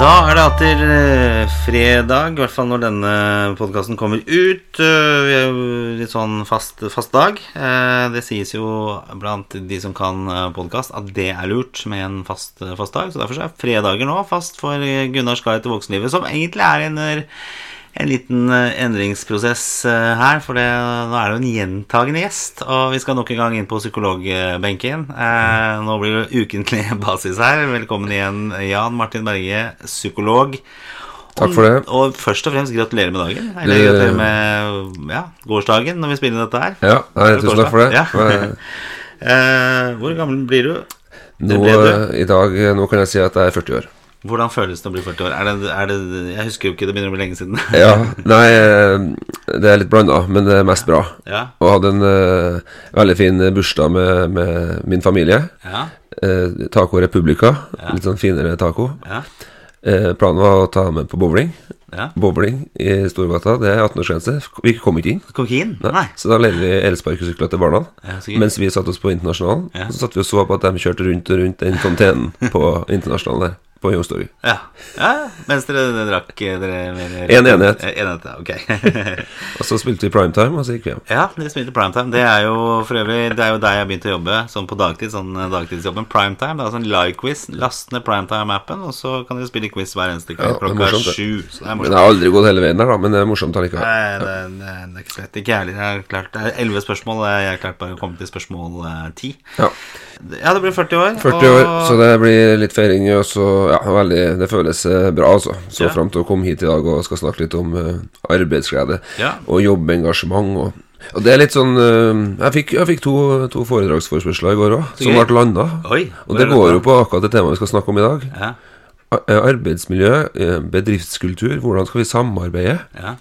Da er det atter eh, fredag, i hvert fall når denne podkasten kommer ut. Eh, Vi er jo litt sånn fast, fast dag. Eh, Det sies jo blant de som kan podkast, at det er lurt med en fast, fast dag. Så derfor er fredager nå fast for Gunnar Skar til voksenlivet, som egentlig er under en liten eh, endringsprosess eh, her, for det, nå er det jo en gjentagende gjest. Og vi skal nok en gang inn på psykologbenken. Eh, nå blir det ukentlig basis her. Velkommen igjen, Jan Martin Berge, psykolog. Takk for det. Og, og først og fremst gratulerer med dagen. Eller Det- gratulerer med ja, gårsdagen når vi spiller dette her. Ja, nei, tusen takk for det. Ja. Eh, hvor gammel blir du? Nå, du. I dag, nå kan jeg si at jeg er 40 år. Hvordan føles det å bli 40 år? Er det, er det, jeg husker jo ikke, det begynner å bli lenge siden. Ja, Nei, eh, det er litt blanda, men det er mest bra. ja, Og hadde en uh, veldig fin bursdag med, med min familie. ja, Uh, taco Republica. Litt sånn finere taco. ja, Uh, planen var å ta med på bowling. Ja. Bowling i Storgata, det er 18-årsgrense. Vi kom ikke inn. Kom ikke inn? Nei. Så da leide vi elsparkesykler til barna. Ja. Mens vi satte oss på Internasjonalen. Ja. Så satt vi og så på at de kjørte rundt og rundt den fontenen på Internasjonalen der. På Youngstorget. Ja. ja, mens dere drakk dere mer En enhet. En enhet, ja, ok. Og så spilte vi primetime, og så gikk vi hjem. ja, dere spilte primetime. Det er jo for øvrig Det er jo der jeg begynte å jobbe, sånn på dagtid. Sånn eh, dagtidsjobben. Primetime. Det er sånn live-quiz. Last ned Primetime-appen, og så kan dere spille quiz hver eneste kveld Ja, klokka sju. Så det er Men jeg har aldri gått hele veien der, da. Men det er morsomt allikevel. Nei, det, det, det er ikke så lett. Ikke heller. Jeg har klart Det elleve spørsmål. Jeg har klart bare å komme til spørsmål eh, ti. Ja, Ja, det blir 40 år. 40 år, så det blir litt feiring. Og så, ja, veldig, det føles eh, bra, altså. Så Ja. fram til å komme hit i dag og skal snakke litt om uh, arbeidsglede Ja. og jobbengasjement. Og, og det er litt sånn Jeg fikk, jeg fikk to, to foredragsforespørsler i går òg, som ble landa. Og det går jo på akkurat det temaet vi skal snakke om i dag. Ja, Arbeidsmiljø, eh, bedriftskultur, hvordan skal vi samarbeide? ja.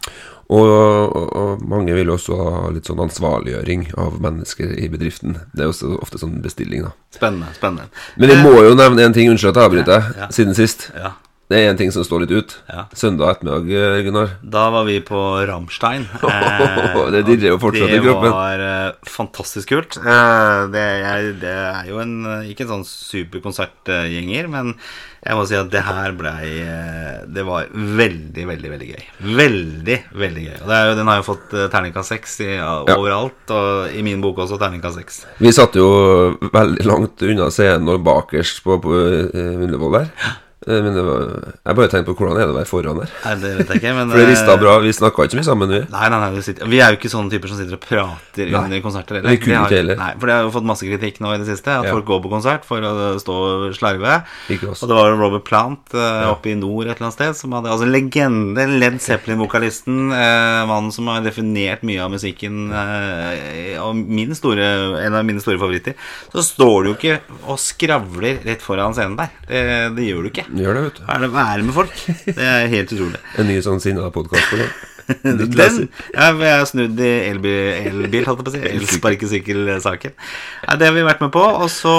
Og, og, og mange vil også ha litt sånn ansvarliggjøring av mennesker i bedriften. Det er også ofte sånn bestilling, da. Spennende. spennende. Men jeg må jo nevne en ting, unnskyld at jeg avbryter, Ja, ja. siden sist. Ja. Det er en ting som står litt ut. Ja. Søndag ettermiddag, eh, Gunnar. Da var vi på Ramstein. Eh, Det dirrer jo fortsatt i kroppen. Det var eh, fantastisk kult. Eh, det, er, det er jo en eh, ikke en sånn superkonsertgjenger, men jeg må si at det her blei eh, Det var veldig, veldig veldig gøy. Veldig, veldig gøy. Og det jo, den har jo fått terningkast seks ja, overalt, og i min bok også terningkast seks. Vi satt jo veldig langt unna scenen og bakerst på, på Ullevål der. Eh, Men var, jeg bare tenkte på hvordan er det å være foran der. Nei, det vet jeg ikke, men For det rista eh, bra. Vi snakka ikke mye sammen, vi. Nei, nei, nei vi, sitter, vi er jo ikke sånne typer som sitter og prater Nei. under konserter. Vi kunne har- heller. Nei, For det har jo fått masse kritikk nå i det siste. At Ja. folk går på konsert for å stå og slarve. Og det var Robert Plant uh, oppe i nord et eller annet sted som hadde Altså legende, Led Zeppelin-vokalisten. Uh, mannen som har definert mye av musikken. Uh, og min store, en av mine store favoritter. Så står du jo ikke og skravler rett foran scenen der. Det, det gjør du ikke. Gjør det, vet du. Er det være med folk? Det er helt utrolig. En ny sånn sinna podkast på. Den ja, Jeg har snudd i elbil, elbil holdt på å si. Elsparkesykkelsaken. Ja, det har vi vært med på. Og så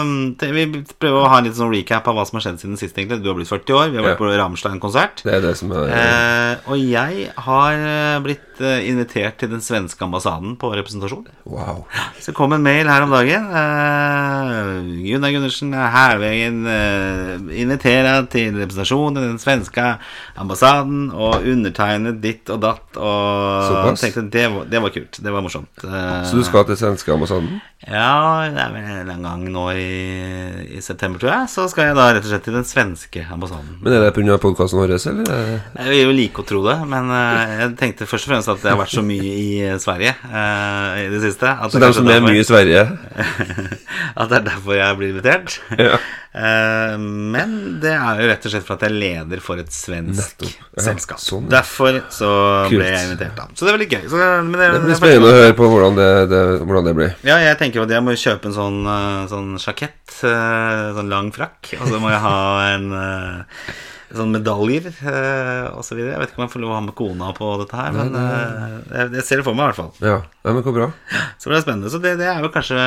um, det, Vi prøver å ha en liten sånn recap av hva som har skjedd siden sist. egentlig Du har blitt 40 år. Vi har vært Ja. på Ramstein-konsert. Det er det som er Eh, og jeg har eh, blitt eh, invitert til den svenske ambassaden på representasjon. Wow. Så kom en mail her om dagen. Uh, Gunnar Gundersen er hervegen uh, invitert til representasjon i den svenske ambassaden og undertegnet ditt og datt. Og tenkte det var, det var kult. Det var morsomt. Uh, Så du skal til svenske ambassaden? Ja, det er vel en gang nå i, i september, tror jeg. Så skal jeg da rett og slett til den svenske ambassaden. Men er det pga. podkasten vår, eller? er- Jeg vil jo like å tro det, men eh, jeg tenkte først og fremst at det har vært så mye i eh, Sverige uh, i det siste. Så det de kanskje som er mye i Sverige At det er derfor jeg blir invitert. Ja. Uh, men det er jo rett og slett for at jeg leder for et svensk Ja, selskap. sånn. Derfor så Kult. ble jeg invitert, da. Så det er veldig gøy. Så, men det, Det blir spennende å høre på hvordan det, det, hvordan det blir. Ja, jeg tenker at jeg må kjøpe en sånn, sånn sjakett, sånn lang frakk, og så må jeg ha en sånn medaljer eh, videre. Jeg vet ikke om jeg får lov å ha med kona på dette her, men eh, jeg, jeg ser det for meg i hvert fall. Ja, ja men hvor bra. Så det er spennende. Så det, det er jo kanskje,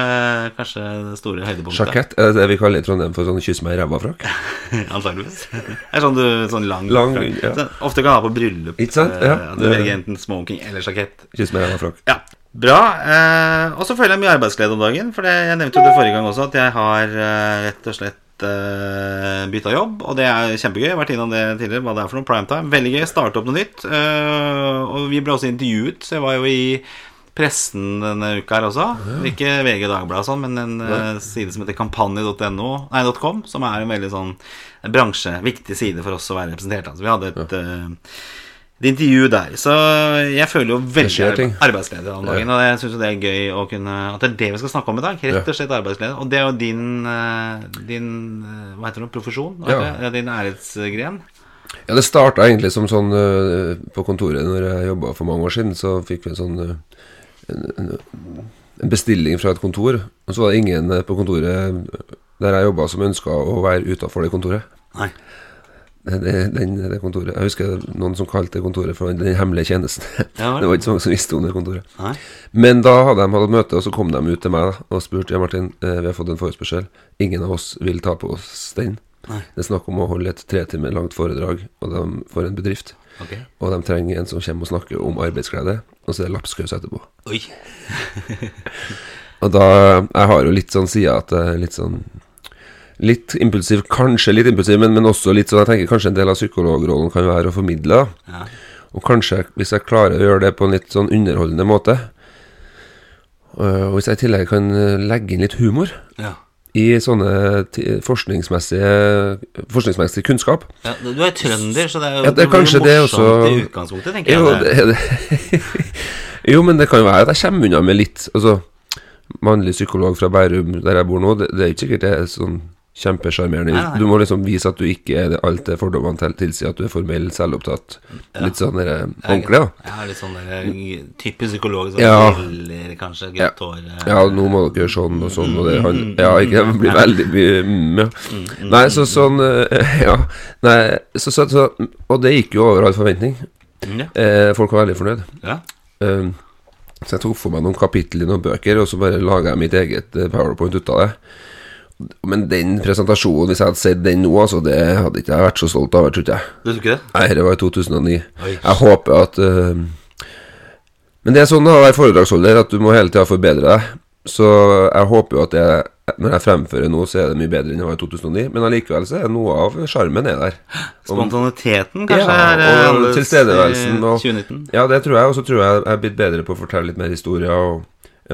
kanskje det store høydepunktet. Sjakett er det vi kaller i Trondheim for sånn kyss meg i ræva-frakk. Antakeligvis. Det er sånn du sånn lang, Lang, frakk. ja. Sånn, Ofte kan ha på bryllup. Ikke sant? eh, Ja. Du velger enten smoking eller sjakett. Kyss meg i ræva-frakk. Ja, bra. Eh, og så føler jeg mye arbeidsglede om dagen. For det, jeg nevnte jo det forrige gang også, at jeg har eh, rett og slett uh, bytta jobb, og det er kjempegøy. Jeg har vært innom det tidligere, hva det er for noe primetime. Veldig gøy. Starte opp noe nytt. Uh, og vi ble også intervjuet, så jeg var jo i pressen denne uka her også. Ikke VG Dagbladet sånn, men en uh, side som heter kampanje.no, nei, .com, som er en veldig sånn bransje, viktig side for oss å være representert. Altså, vi hadde et uh, et intervju der. Så jeg føler jo veldig arbeidsledig om dagen. Og jeg syns det er gøy å kunne At det er det vi skal snakke om i dag. Rett og slett arbeidsledig. Og det er jo din, eh, din eh, Hva heter det, profesjon? Ja. det? Din æresgren? Ja, det starta egentlig som sånn øh, på kontoret når jeg jobba for mange år siden. Så fikk vi en sånn en, en, bestilling fra et kontor. Og så var det ingen på kontoret der jeg jobba som ønska å være utafor det kontoret. Nei. Det, det, den, det kontoret Jeg husker noen som kalte det kontoret for Den hemmelige tjenesten. Ja, det var ikke så mange som visste om det kontoret. Nei. Men da hadde de hatt møte, og så kom de ut til meg da, og spurte ja, Martin, eh, vi har fått en forespørsel. Ingen av oss vil ta på oss den. Nei. Det er snakk om å holde et tre timer langt foredrag og de, for en bedrift. Okay. Og de trenger en som kommer og snakker om arbeidsglede, og så er det lapskaus etterpå. Oi. Og da Jeg har jo litt sånn sida at jeg er litt sånn Litt impulsiv, kanskje litt impulsiv, men, men også litt sånn Jeg tenker kanskje en del av psykologrollen kan være å formidle. Ja. Og kanskje, hvis jeg klarer å gjøre det på en litt sånn underholdende måte øh, Og hvis jeg i tillegg kan øh, legge inn litt humor Ja. i sånne forskningsmessige forskningsmessig kunnskap ja. Du er trønder, så det er jo Ja, det er kanskje det også- i utgangspunktet, tenker Jo, jeg. det, det. jo, men det kan jo være at jeg kommer unna med litt Altså, mannlig psykolog fra Bærum, der jeg bor nå, det, det er ikke sikkert det er sånn kjempesjarmerende. Du må liksom vise at du ikke er det, alt det fordommene til, tilsier, at du er formell, selvopptatt. Litt sånn der, ordentlig, da. Jeg har litt sånn typisk psykolog som Ja. briller, kanskje, grått hår ja. Ja, nå må dere gjøre sånn og sånn, og det han, Ja, ikke det blir veldig mye mm, ja. Nei, så sånn eh, Ja. Nei, så, så, så Og det gikk jo over all forventning. Ja. Eh, folk var veldig fornøyd. ja. Um, så jeg tok for meg noen kapittel i noen bøker, og så bare laga jeg mitt eget eh, powerpoint ut av det. Men den presentasjonen, hvis jeg hadde sett den nå, altså, det hadde ikke jeg vært så stolt av, tror ikke jeg. Du tror ikke det? Nei, det var i 2009. Oi. Jeg håper at uh, Men det er sånn å være foredragsholder at du må hele tida forbedre deg. Så jeg håper jo at jeg, når jeg fremfører nå, så er det mye bedre enn det var i 2009. Men allikevel så er noe av sjarmen er der. Om- Spontaniteten kanskje Ja, er eh, og tilstedeværelsen og- 2019? Ja, det tror jeg. Og så tror jeg jeg er blitt bedre på å fortelle litt mer historier, og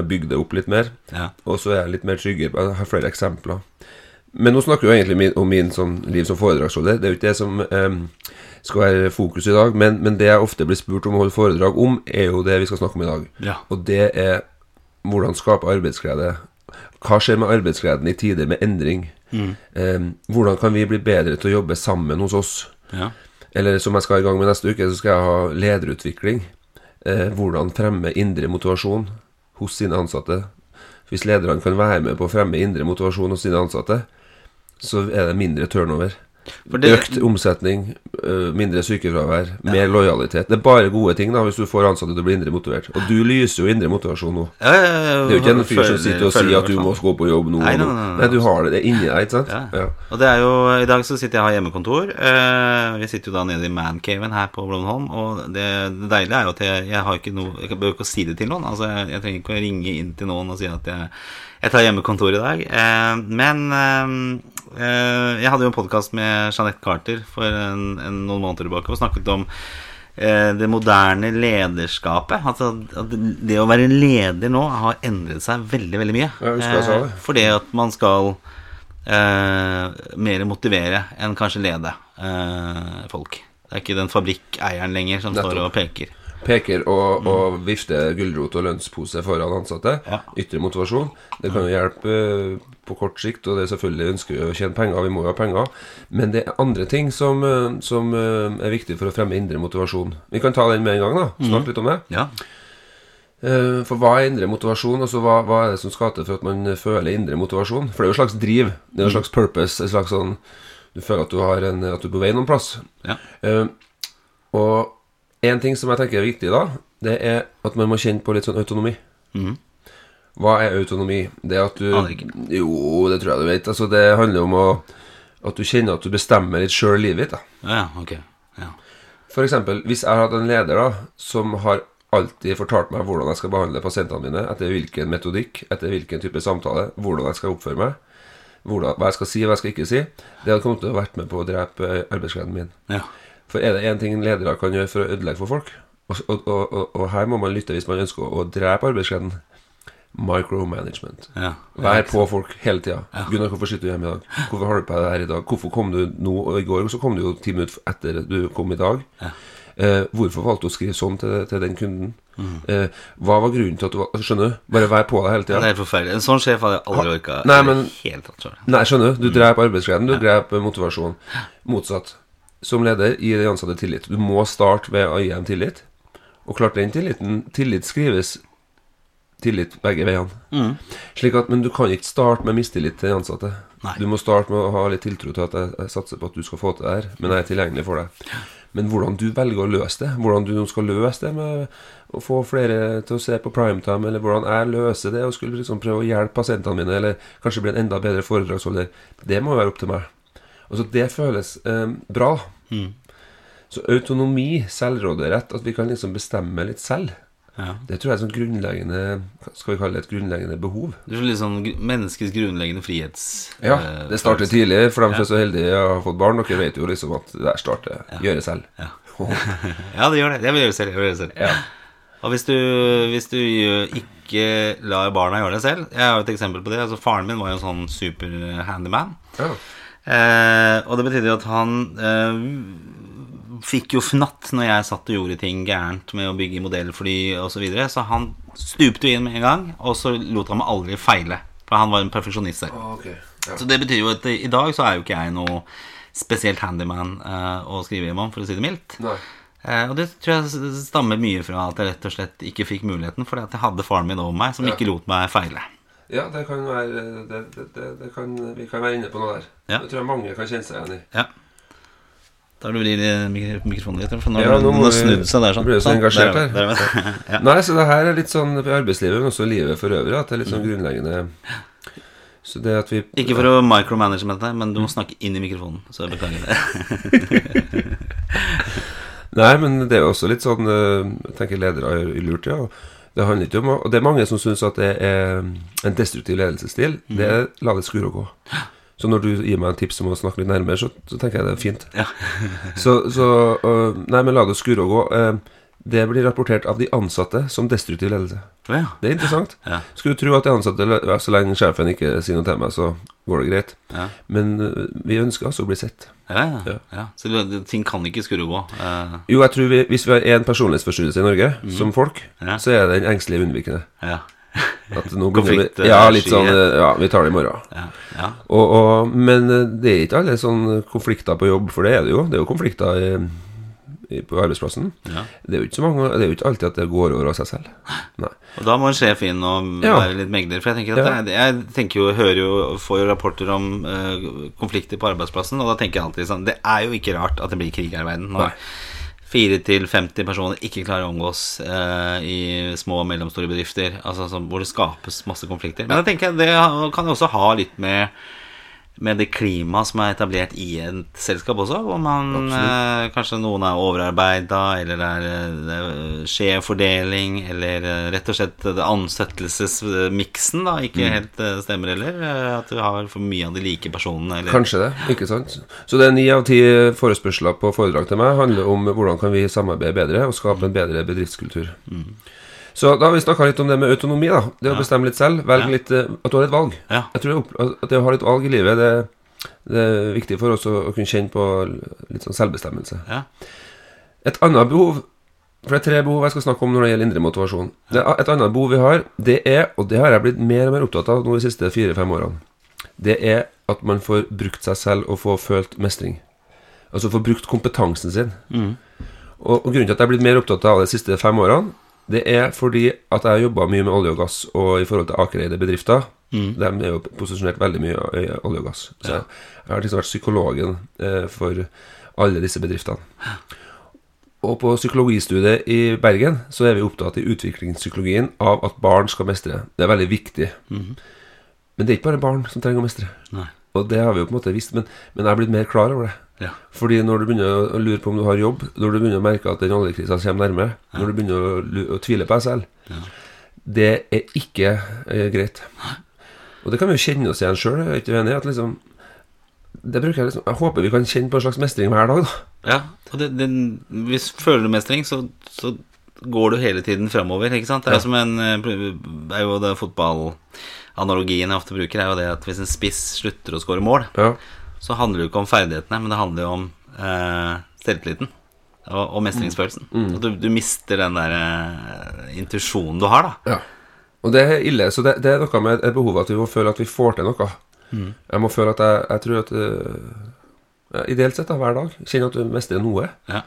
jeg det opp litt mer. Ja. Og så er jeg litt mer tryggere Jeg har flere eksempler. Men nå snakker vi egentlig om min sånn, liv som foredragsholder. Det er jo ikke det som em, skal være fokus i dag. Men, men det jeg ofte blir spurt om å holde foredrag om, er jo det vi skal snakke om i dag. Ja. Og det er hvordan skape arbeidsglede. Hva skjer med arbeidsgleden i tider med endring? Em, hvordan kan vi bli bedre til å jobbe sammen hos oss? Ja. Eller som jeg skal i gang med neste uke, så skal jeg ha lederutvikling. Eh, hvordan fremme indre motivasjon hos sine ansatte. Hvis lederne kan være med på å fremme indre motivasjon hos sine ansatte, så er det mindre turnover. Det- Økt omsetning, øh, mindre sykefravær, mer lojalitet. Det er bare gode ting da hvis du får ansatte til å bli indre motivert. Og du lyser jo indre motivasjon nå. Ja, ja, ja, Det er jo ikke en fyr som sitter og sier at du må gå på jobb nå. Nei, nei, nei, nei. Du har det, det inni deg, ikke sant? Ja. Ja. Og det er jo I dag så sitter jeg og har hjemmekontor. Eh, vi sitter jo da nede i mancaven her på Blomholm. Og det, det deilige er jo at jeg, jeg har ikke noe Jeg behøver ikke å si det til noen. Altså jeg, jeg trenger ikke å ringe inn til noen og si at jeg, jeg tar hjemmekontor i dag. Eh, men eh, eh, jeg hadde jo en podkast med Jeanette Carter for en, en, noen måneder tilbake og snakket om eh, det moderne lederskapet. Altså at det å være leder nå har endret seg veldig, veldig mye. Ja, jeg husker jeg sa det. Eh, fordi at man skal eh, mer motivere enn kanskje lede eh, folk. Det er ikke den fabrikkeieren lenger som står og peker. Peker og, og vifter gulrot og lønnspose foran ansatte. Ja. Ytre motivasjon. Det kan jo hjelpe eh, på kort sikt, og det er selvfølgelig ønsker vi å tjene penger. Vi må jo ha penger. Men det er andre ting som, eh, som eh, er viktig for å fremme indre motivasjon. Vi kan ta den med en gang, da. Snakke litt om det. Ja. Eh, For hva er indre motivasjon? Altså hva, hva er det som skal til for at man føler indre motivasjon? For det er jo et slags driv. Det er jo et slags purpose. En slags sånn Du føler at du, har en, at du er på vei noen plass. Ja. Uh, og en ting som jeg tenker er viktig da, det er at man må kjenne på litt sånn autonomi. Mhm. Hva er autonomi? Det at du Aner ikke. Jo, det tror jeg du vet. Altså, det handler om å, at du kjenner at du bestemmer litt sjøl livet ditt. da ja, ok. Ja. For eksempel, hvis jeg har hatt en leder da som har alltid fortalt meg hvordan jeg skal behandle pasientene mine, etter hvilken metodikk, etter hvilken type samtale, hvordan jeg skal oppføre meg, hvordan, hva jeg skal si hva jeg skal ikke si, det hadde kommet til å vært med på å drepe eh, arbeidsgleden min. Ja. For er det én ting ledere kan gjøre for å ødelegge for folk, og, og, og, og, her må man lytte hvis man ønsker å drepe arbeidsgleden Micromanagement. Ja. Vær på folk hele tida. Ja. 'Gunnar, hvorfor sitter du hjemme i dag? Hvorfor har du på deg her i dag? Hvorfor kom du nå og i går? Og så kom du jo ti minutter etter du kom i dag. Ja. Eh, hvorfor valgte du å skrive sånn til, til den kunden? Mm. Eh, hva var grunnen til at du var Skjønner du? Bare vær på deg hele Det er helt forferdelig. En sånn sjef hadde jeg aldri orka. Nei, men-. Nei, skjønner du? Du Mm. dreper arbeidsgleden, du dreper motivasjon. Motsatt. Som leder, gi de ansatte tillit. Du må starte ved å gi dem tillit. Og klart den tilliten Tillit skrives tillit begge veiene. Mm. Slik at, Men du kan ikke starte med mistillit til de ansatte. Nei. Du må starte med å ha litt tiltro til at jeg, jeg satser på at du skal få til det her, men jeg er tilgjengelig for deg. Men hvordan du velger å løse det, hvordan du skal løse det med å få flere til å se på primetime, eller hvordan jeg løser det og skulle liksom prøve å hjelpe pasientene mine, eller kanskje bli en enda bedre foredragsholder, det må være opp til meg. Altså, det føles eh, bra. Mm. Så autonomi, selvråderett, at vi kan liksom bestemme litt selv, Ja. det tror jeg er sånn grunnleggende Skal vi kalle det et grunnleggende behov? Det er litt sånn menneskets grunnleggende frihets... Ja, eh, det starter faktisk. tidlig. For dem som er så heldige å ha fått barn, dere vet jo liksom at det der starter gjøre selv. Ja. ja, det gjør det. Jeg vil gjøre det selv. Jeg vil gjøre det selv. Ja. Og hvis du, hvis du ikke lar barna gjøre det selv Jeg har et eksempel på det. Altså Faren min var jo en sånn super handyman. Ja. Eh, og det betydde jo at han eh, fikk jo fnatt når jeg satt og gjorde ting gærent med å bygge modellfly osv. Så, videre. så han stupte jo inn med en gang, og så lot han meg aldri feile. For han var en perfeksjonist selv. Ah, ok. Ja. Så det betyr jo at i dag så er jo ikke jeg noe spesielt handyman uh, skrive hjem om, for å si det mildt. Nei. Eh, og det tror jeg stammer mye fra at jeg rett og slett ikke fikk muligheten, fordi at jeg hadde faren min over meg som ikke lot meg feile. Ja, det kan være det, det, det, det kan, Vi kan være inne på noe der. Ja. Det tror jeg mange kan kjenne seg igjen i. Ja. Da blir det mik- mikrofonen litt, for nå Ja, har nå den snudd seg der sånn. du så Sånn, engasjert er her. der er ja. Nei, så det her er litt sånn i arbeidslivet, men også livet for øvrig, at det er litt sånn grunnleggende Så det at vi Ikke for å micromanage med deg, men du må snakke inn i mikrofonen. Så jeg beklager det. Nei, men det er jo også litt sånn eh, Jeg tenker ledere gjør lurt, ja. Det handler ikke om Og det er mange som syns at det er en destruktiv ledelsesstil. Det er la det skure og gå. Så når du gir meg en tips om å snakke litt nærmere, så, så tenker jeg det er fint. Ja. så, så uh, Nei, men la det skure og gå. Uh, det blir rapportert av de ansatte som destruktiv ledelse. ja. Det er interessant. Ja. Skulle tro at de ansatte Så lenge sjefen ikke sier noe til meg, så går det greit. Ja. Men øh, vi ønsker altså å bli sett. Ja, ja. Ja. ja. Så det- ting kan ikke skurre og gå. Uh... Jo, jeg tror vi, hvis vi har én personlighetsforstyrrelse i Norge, som folk, så er det den engstelige unnvikende. ja. At nå begynner vi, ja, litt sånn eh, Ja, vi tar det i morgen. Ja. ja. Og, og, men eh, det er ikke alle sånne konflikter på jobb, for det er det jo. Det er jo konflikter i, i, på arbeidsplassen. ja. Det er jo ikke så mange Det er jo ikke alltid at det går over av seg selv. Nei. Og da må en sjef inn og være litt megler. For jeg tenker at det, jeg tenker jo, hører jo, får jo rapporter om uh, konflikter på arbeidsplassen, og da tenker jeg alltid sånn Det er jo ikke rart at det blir krig her i verden. Nei. 4-50 personer ikke klarer å omgås eh, i små og mellomstore bedrifter, altså som, hvor det skapes masse konflikter. Men jeg tenker det kan også ha litt med med det klimaet som er etablert i et selskap også, hvor man eh, kanskje noen er overarbeida, eller det er, eh, det er skjev fordeling, eller eh, rett og slett ansettelsesmiksen da ikke helt eh, stemmer heller. At du har for mye av de like personene, eller Kanskje det, ikke sant? Så det er ni av ti forespørsler på foredrag til meg handler om hvordan kan vi samarbeide bedre og skape en bedre bedriftskultur. Så da har vi snakka litt om det med autonomi, da. Det å bestemme litt selv. Velge litt eh, At du har et valg. Jeg tror at det å ha litt valg i livet, det, det er viktig for oss å, å kunne kjenne på litt sånn selvbestemmelse. Ja. Et annet behov For det er tre behov jeg skal snakke om når det gjelder indre motivasjon. Det, et annet behov vi har, det er, og det har jeg blitt mer og mer opptatt av nå de siste fire-fem årene, det er at man får brukt seg selv og får følt mestring. Altså få brukt kompetansen sin. Mm. Og, og grunnen til at jeg er blitt mer opptatt av det de siste fem årene, det er fordi at jeg har jobba mye med olje og gass og i forhold til Aker-eide bedrifter. Mm. De er jo posisjonert veldig mye i olje og gass. Så jeg, jeg har liksom vært psykologen eh, for alle disse bedriftene. Og på psykologistudiet i Bergen så er vi opptatt i utviklingspsykologien av at barn skal mestre. Det er veldig viktig. Mm. Men det er ikke bare barn som trenger å mestre. Nei. Og det har vi jo på en måte visst, men, men jeg har blitt mer klar over det. Ja. Fordi når du begynner å lure på om du har jobb, når du begynner å merke at den oljekrisa kommer nærme, når du begynner å, å tvile på deg selv, Ja. det er ikke eh, greit. Og det kan vi jo kjenne oss igjen sjøl, er ikke du enig? At liksom det bruker jeg liksom Jeg håper vi kan kjenne på en slags mestring hver dag, da. Ja, og det, det, hvis føler du mestring, så, så går du hele tiden framover, ikke sant? Det er jo som en eh, er jo det fotballanalogien jeg ofte bruker, er jo det at hvis en spiss slutter å skåre mål, Ja. Så handler det jo ikke om ferdighetene, men det handler jo om eh, selvtilliten og, og mestringsfølelsen. At du, du mister den der eh, intuisjonen du har, da. Ja. Og det er ille. Så det, det er noe med behovet at vi må føle at vi får til noe. Jeg må føle at jeg, jeg tror at ja, Ideelt sett da, hver dag. Kjenne at du mestrer noe. Ja.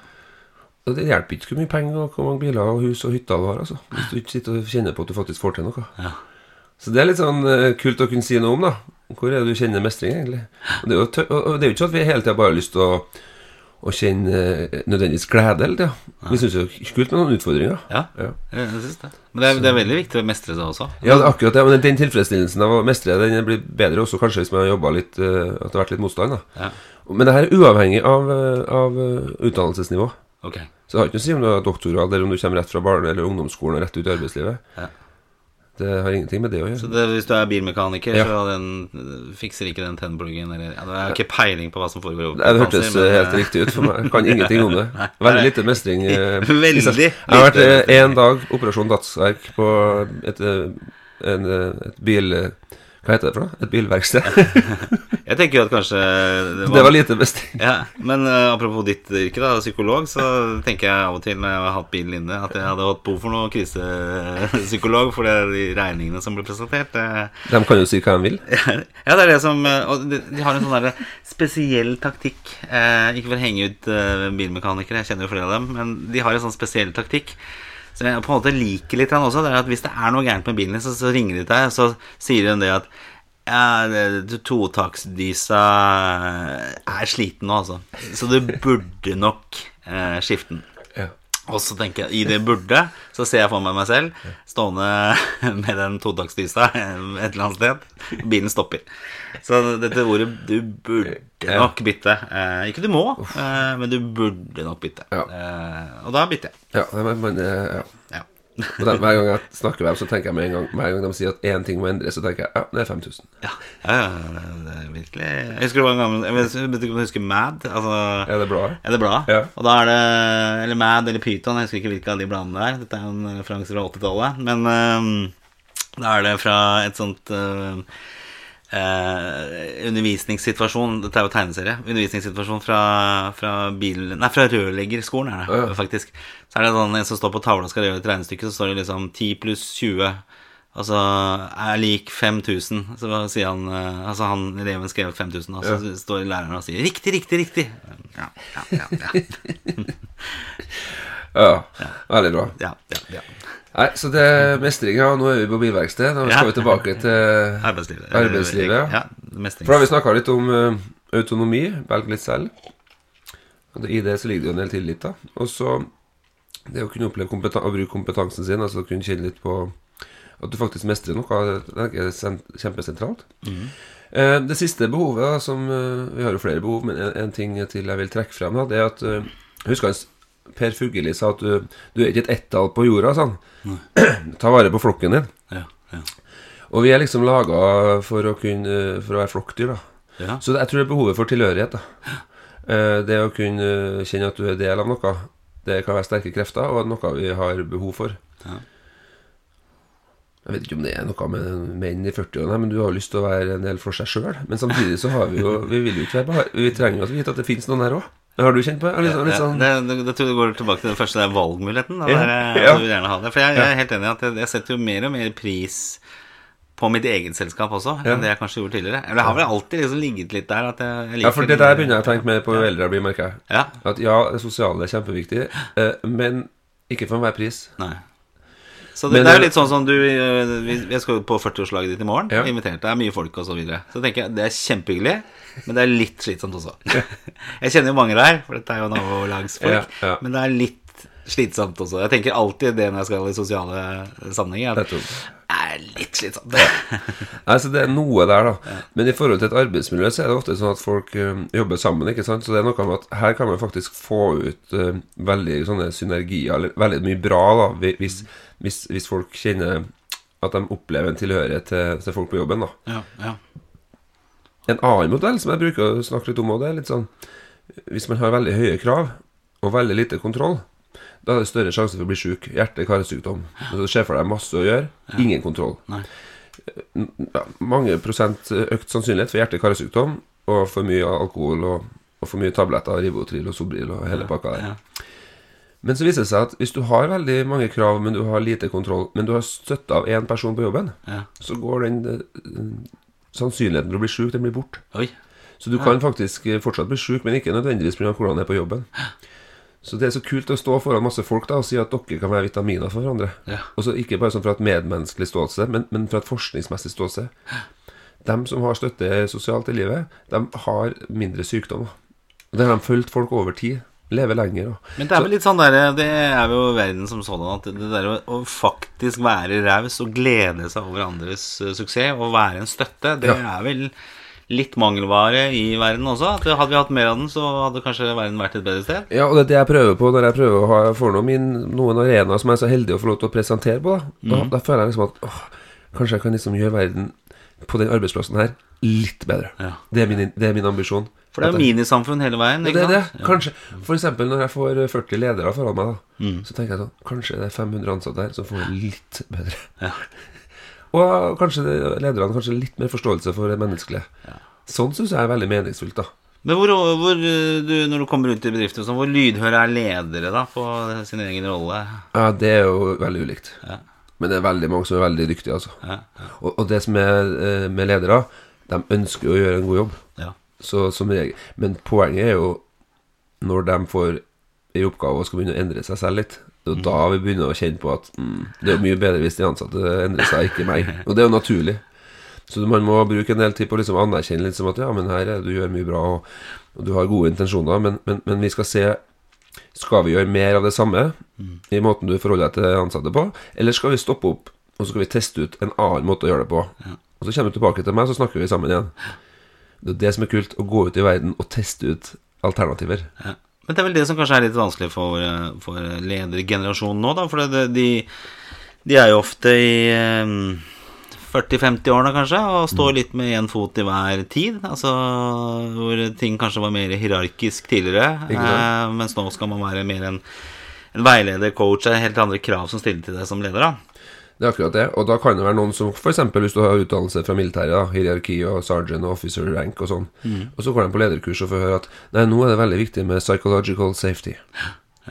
Og det hjelper ikke hvor mye penger og hvor mange biler og hus og hytter du har. Altså, hvis du ikke sitter og kjenner på at du faktisk får til noe. Ja. Så det er litt sånn øh, kult å kunne si noe om, da. Hvor er det du kjenner mestring, egentlig? Og det er jo, og det er jo ikke sånn at vi hele tida bare har lyst til å, å kjenne øh, nødvendigvis glede hele tida. Vi syns det er kult med noen utfordringer. Ja, Ja. jeg synes det. Men det er, det er veldig viktig å mestre seg også. Ja, akkurat det. Men den tilfredsstillelsen av å mestre Den blir bedre også kanskje hvis man har jobba litt eh, At det har vært litt motstand. da Ja, Men det her er uavhengig av, eh, av eh, utdannelsesnivå. ok. Så det har ikke noe å si om du har doktorgrad, eller om du kommer rett fra barne- eller ungdomsskolen og rett ut i arbeidslivet. Ja. Det har ingenting med det å Så gjøre. det, hvis du er bilmekaniker, Ja. så den, fikser ikke den tennpluggen eller ja, Det er ikke peiling på hva som foregår. Det hørtes men, helt riktig ut for meg. Jeg kan ingenting om det. Veldig lite mestring. eh, Veldig lite Jeg har vært én dag operasjon Datsverk på et, eh, en, eh, et bil... eh, Hva heter det for noe? Et bilverksted. Jeg tenker jo at kanskje det Det var lite mestring. Ja, Men uh, apropos ditt yrke, da, psykolog, så tenker jeg av og til når jeg har hatt bilen inne, at jeg hadde hatt behov for noe krisepsykolog, for det er de regningene som ble presentert. det De kan jo si hva de vil. Ja, det er det som eh, Og de, de har en sånn der spesiell taktikk. Eh, ikke for å henge ut eh, bilmekanikere, jeg kjenner jo flere av dem, men de har en sånn spesiell taktikk. Så jeg på en måte liker litt han også. Det er at Hvis det er noe gærent med bilen din, så, så ringer de deg, og så sier de det at ja, totaksdysa er sliten nå, altså. Så du burde nok eh, skifte den. Og så tenker jeg, i det burde, så ser jeg for meg meg selv stående med den todagsdysa et eller annet sted. Bilen stopper. Så dette ordet du burde nok bytte. Eh, ikke du må, eh, men du burde nok bytte. Ja. Eh, og da bytter jeg. Ja, men, men, ja. Ja. Og den, hver gang jeg snakker med dem, så tenker jeg med en gang Hver gang de sier at én ting må endres, så tenker jeg ja, det er 5000. Ja, ja, ja, det er virkelig Jeg husker det var en gammel Jeg vet ikke om du husker Mad? Altså, Er det bra? Er det bladet? Ja. Og da er det Eller Mad eller Python, jeg husker ikke hvilke av de bladene det er. Dette er jo en referanse fra 80-tallet. Men um, da er det fra et sånt ehm, eh, undervisningssituasjon Dette er jo tegneserie. Undervisningssituasjon fra, fra, bil, nei, fra rørleggerskolen, er det Ja, ja. faktisk. Så er det sånn en som står på tavla og skal gjøre et regnestykke, så står det liksom 10 pluss 20 Altså er lik 5000. Så sier han eh, Altså han eleven skrev 5000, og så står læreren og sier 'riktig, riktig, riktig'. Ja, ja, ja. ja. Ja, veldig bra. Ja, ja, ja. Nei, så det er mestring, ja. Nå er vi på bilverksted. Nå skal vi tilbake til Arbeidslivet. Arbeidslivet, ja. mestring. For da har vi snakka litt om eh, autonomi. Velg litt selv. Og I det så ligger det jo en del tillit, da. Og så det å kunne oppleve å bruke kompetansen sin, altså kunne kjenne litt på at du faktisk mestrer noe, det er sen- kjempesentralt. Eh, det siste behovet, da, som eh, Vi har jo flere behov, men en, ting til jeg vil trekke frem, da, det er at eh, Husker Per Fugelli sa at du, du er ikke et ett-tall på jorda, sa han. Ta vare på flokken din. Ja, ja. Og vi er liksom laga for å kunne For å være flokkdyr, da. ja. Så jeg tror det er behovet for tilhørighet. da Eh, Det å kunne kjenne at du er del av noe, det kan være sterke krefter, og noe vi har behov for. Ja. Jeg vet ikke om det er noe med menn i 40-årene, men du har lyst til å være en del for seg sjøl. Men samtidig så har vi jo Vi vil jo ikke være Vi trenger jo å vite at det fins noen her òg. Har du kjent på det? Litt sånn, litt sånn det, det, det tror jeg går tilbake til den første, der er valgmuligheten. Da, der, ja. Du vil gjerne ha det. For jeg, jeg er helt enig i at jeg, jeg setter jo mer og mer pris på mitt eget selskap også, Ja. enn det jeg kanskje gjorde tidligere. Eller det har vel alltid liksom ligget litt der at jeg, jeg Ja, for det der begynner jeg å tenke mer på jo eldre jeg blir, merker jeg. Ja. At ja, det sosiale er kjempeviktig, eh, men ikke for enhver pris. Nei. Så det, Men det er jo litt sånn som du øh, Jeg skal jo på 40-årslaget ditt i morgen. Ja. Invitert. Det er mye folk og så videre. Så tenker jeg det er kjempehyggelig, men det er litt slitsomt også. jeg kjenner jo mange der, for dette er jo nabolagsfolk. Ja, ja. Men det er litt slitsomt også. Jeg tenker alltid det når jeg skal i sosiale sammenhenger. At det er litt slitsomt. Nei, så Det er noe der, da. Men i forhold til et arbeidsmiljø så er det ofte sånn at folk eh, jobber sammen. ikke sant? Så det er noe med at her kan man faktisk få ut eh, veldig sånne synergier, eller veldig mye bra, da, hvis hvis, hvis, hvis folk kjenner At de opplever en tilhørighet til, til folk på jobben. da Ja, ja. En annen modell som jeg bruker å snakke litt om, og det er litt sånn Hvis man har veldig høye krav og veldig lite kontroll, da er det større sjanse for å bli syk. Hjerte-karsykdom. Så du ser for deg masse å gjøre, ingen kontroll. Nei. Mange prosent økt sannsynlighet for hjerte-karsykdom og for mye alkohol og, og for mye tabletter, Rivotril og Sobril og hele pakka der. Ja. Men så viser det seg at hvis du har veldig mange krav, men du har lite kontroll, men du har støtte av én person på jobben, Ja. så går den eh, sannsynligheten for å bli sjuk, den blir borte. Så du kan faktisk eh, fortsatt bli sjuk, men ikke nødvendigvis pga. hvordan det er på jobben. Så det er så kult å stå foran masse folk da og si at dere kan være vitaminer for hverandre. Ja. Og så Ikke bare sånn fra et medmenneskelig ståsted, men, men fra et forskningsmessig ståsted. De som har støtte sosialt i livet, de har mindre sykdom. Og Det har de fulgt folk over tid. Lever lenger. Og. Men det er vel litt sånn der, det er jo verden som sådan at det der å, faktisk være raus og glede seg over andres eh, suksess og være en støtte, det Ja. er vel litt mangelvare i verden også. At hadde vi hatt mer av den, så hadde kanskje verden vært et bedre sted. Ja, og det er det jeg prøver på når jeg prøver å ha for noe min, noen arenaer som jeg er så heldig å få lov til å presentere på. Da, da, da føler jeg liksom at åh, kanskje jeg kan liksom gjøre verden på den arbeidsplassen her litt bedre. Ja. Det, er min, det er min ambisjon. For det er jo minisamfunn hele veien. Ja, det er det. Kanskje, For eksempel når jeg får 40 ledere foran meg, da, Mm. så tenker jeg sånn Kanskje det er 500 ansatte her som får det litt bedre. Ja. Og kanskje det, lederne kanskje litt mer forståelse for det menneskelige. Sånn syns jeg er veldig meningsfullt, da. Men hvor, hvor eh, du, når du kommer ut i bedrifter, sånn, hvor lydhøre er ledere da på sin egen rolle? Ja, det er jo veldig ulikt. Ja. Men det er veldig mange som er veldig dyktige, altså. Ja, ja, Og, og det som er eh, med ledere, de ønsker å gjøre en god jobb. ja. Så som regel Men poenget er jo når de får i oppgave og skal begynne å endre seg selv litt. Det er jo da vi begynner å kjenne på at mm, det er mye bedre hvis de ansatte endrer seg, ikke meg. Og det er jo naturlig. Så man må bruke en del tid på å liksom anerkjenne litt som at ja, men her er du gjør mye bra, og, og du har gode intensjoner, men, men, men vi skal se Skal vi gjøre mer av det samme i måten du forholder deg til ansatte på, eller skal vi stoppe opp og så skal vi teste ut en annen måte å gjøre det på? Og så kommer du tilbake til meg, så snakker vi sammen igjen. Det er det som er kult, å gå ut i verden og teste ut alternativer. Ja. Men det er vel det som kanskje er litt vanskelig for, for ledergenerasjonen nå, da. For det, de, de er jo ofte i eh, 40-50-årene, kanskje, og Mm. står litt med én fot i hver tid. Altså hvor ting kanskje var mer hierarkisk tidligere, eh, mens nå skal man være mer en, en veileder, coach, det er helt andre krav som stiller til deg som leder, da. Det er akkurat det. Og da kan det være noen som f.eks. hvis du har utdannelse fra militæret, da, hierarki og sergeant og officer rank og sånn, og så går de på lederkurs og får høre at nei, nå er det veldig viktig med psychological safety.